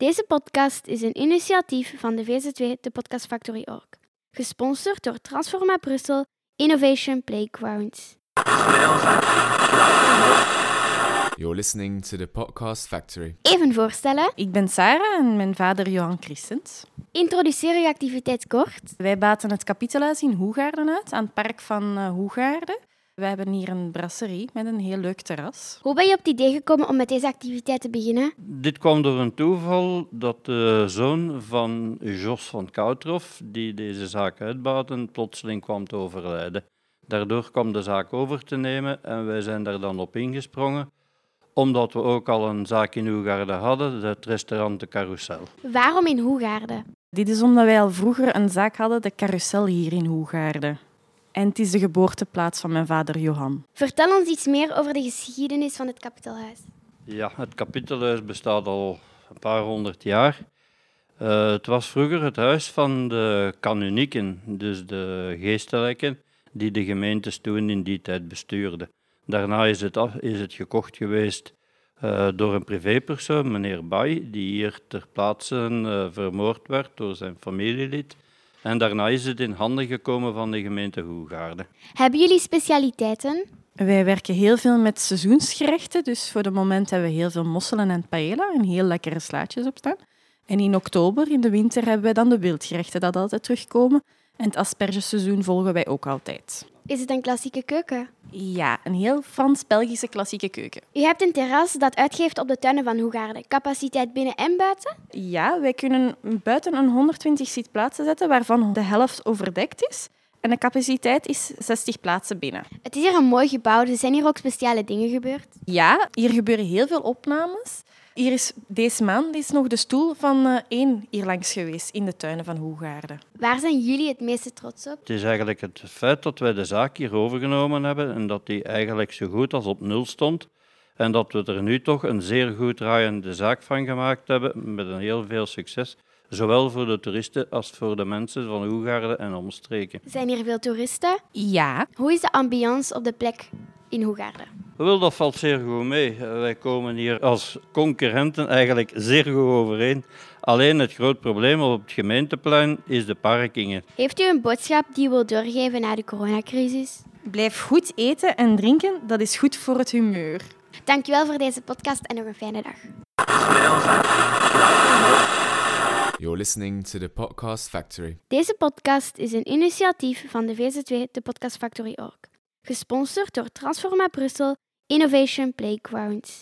Deze podcast is een initiatief van de VZW, de Podcast Factory Org. Gesponsord door Transforma Brussel Innovation Playgrounds. You're listening to the Podcast Factory. Even voorstellen, Ik ben Sarah en mijn vader Johan Christens. introduceer je activiteit kort. Wij baten het kapitelhuis in Hoegaarden uit, aan het park van eh, Hoegaarden. Wij hebben hier een brasserie met een heel leuk terras. Hoe ben je op het idee gekomen om met deze activiteit te beginnen? Dit kwam door een toeval dat de zoon van Jos van Koutroff, die deze zaak uitbaten, plotseling kwam te overlijden. Daardoor kwam de zaak over te nemen en wij zijn daar dan op ingesprongen, omdat we ook al een zaak in Hoegaarden hadden, het restaurant De Carousel. Waarom in Hoegaarden? Dit is omdat wij al vroeger een zaak hadden, de carousel hier in Hoegaarden. En het is de geboorteplaats van mijn vader Johan. Vertel ons iets meer over de geschiedenis van het kapitelhuis. Ja, het kapitelhuis bestaat al een paar honderd jaar. Eh, het was vroeger het huis van de kanunieken, dus de geestelijken, die de gemeentes toen in die tijd bestuurden. Daarna is het, af- is het gekocht geweest eh, door een privépersoon, meneer Bay, die hier ter plaatse eh, vermoord werd door zijn familielid. En daarna is het in handen gekomen van de gemeente Hoegaarden. Hebben jullie specialiteiten? Wij werken heel veel met seizoensgerechten, dus voor het moment hebben we heel veel mosselen en paella en heel lekkere slaatjes op staan. En in oktober, in de winter, hebben wij dan de wildgerechten dat altijd terugkomen. En het aspergeseizoen volgen wij ook altijd. Is het een klassieke keuken? Ja, een heel Frans-Belgische klassieke keuken. U hebt een terras dat uitgeeft op de tuinen van Hoegaarden. Capaciteit binnen en buiten? Ja, wij kunnen buiten een 120 zitplaatsen zetten, waarvan de helft overdekt is. En de capaciteit is 60 plaatsen binnen. Het is hier een mooi gebouw, er zijn hier ook speciale dingen gebeurd. Ja, hier gebeuren heel veel opnames. Hier is deze maand is nog de stoel van eh, één hier langs geweest in de tuinen van Hoegaarden. Waar zijn jullie het meeste trots op? Het is eigenlijk het feit dat wij de zaak hier overgenomen hebben en dat die eigenlijk zo goed als op nul stond. En dat we er nu toch een zeer goed draaiende zaak van gemaakt hebben, met een heel veel succes. Zowel voor de toeristen als voor de mensen van Hoegaarden en omstreken. Zijn hier veel toeristen? Ja, Hoe is de ambiance op de plek in Hoegaarden? Wel, dat valt zeer goed mee. Eh, Wij komen hier als concurrenten eigenlijk zeer goed overeen. Alleen het groot probleem op het gemeenteplein is de parkingen. Heeft u een boodschap die u wilt doorgeven na de coronacrisis? blijf goed eten en drinken, dat is goed voor het humeur. Dankjewel voor deze podcast en nog een fijne dag. You're listening to the Podcast Factory. Deze podcast is een initiatief van de VZW, de Podcast Factory Org. Gesponsord door Transforma Brussel Innovation Playgrounds.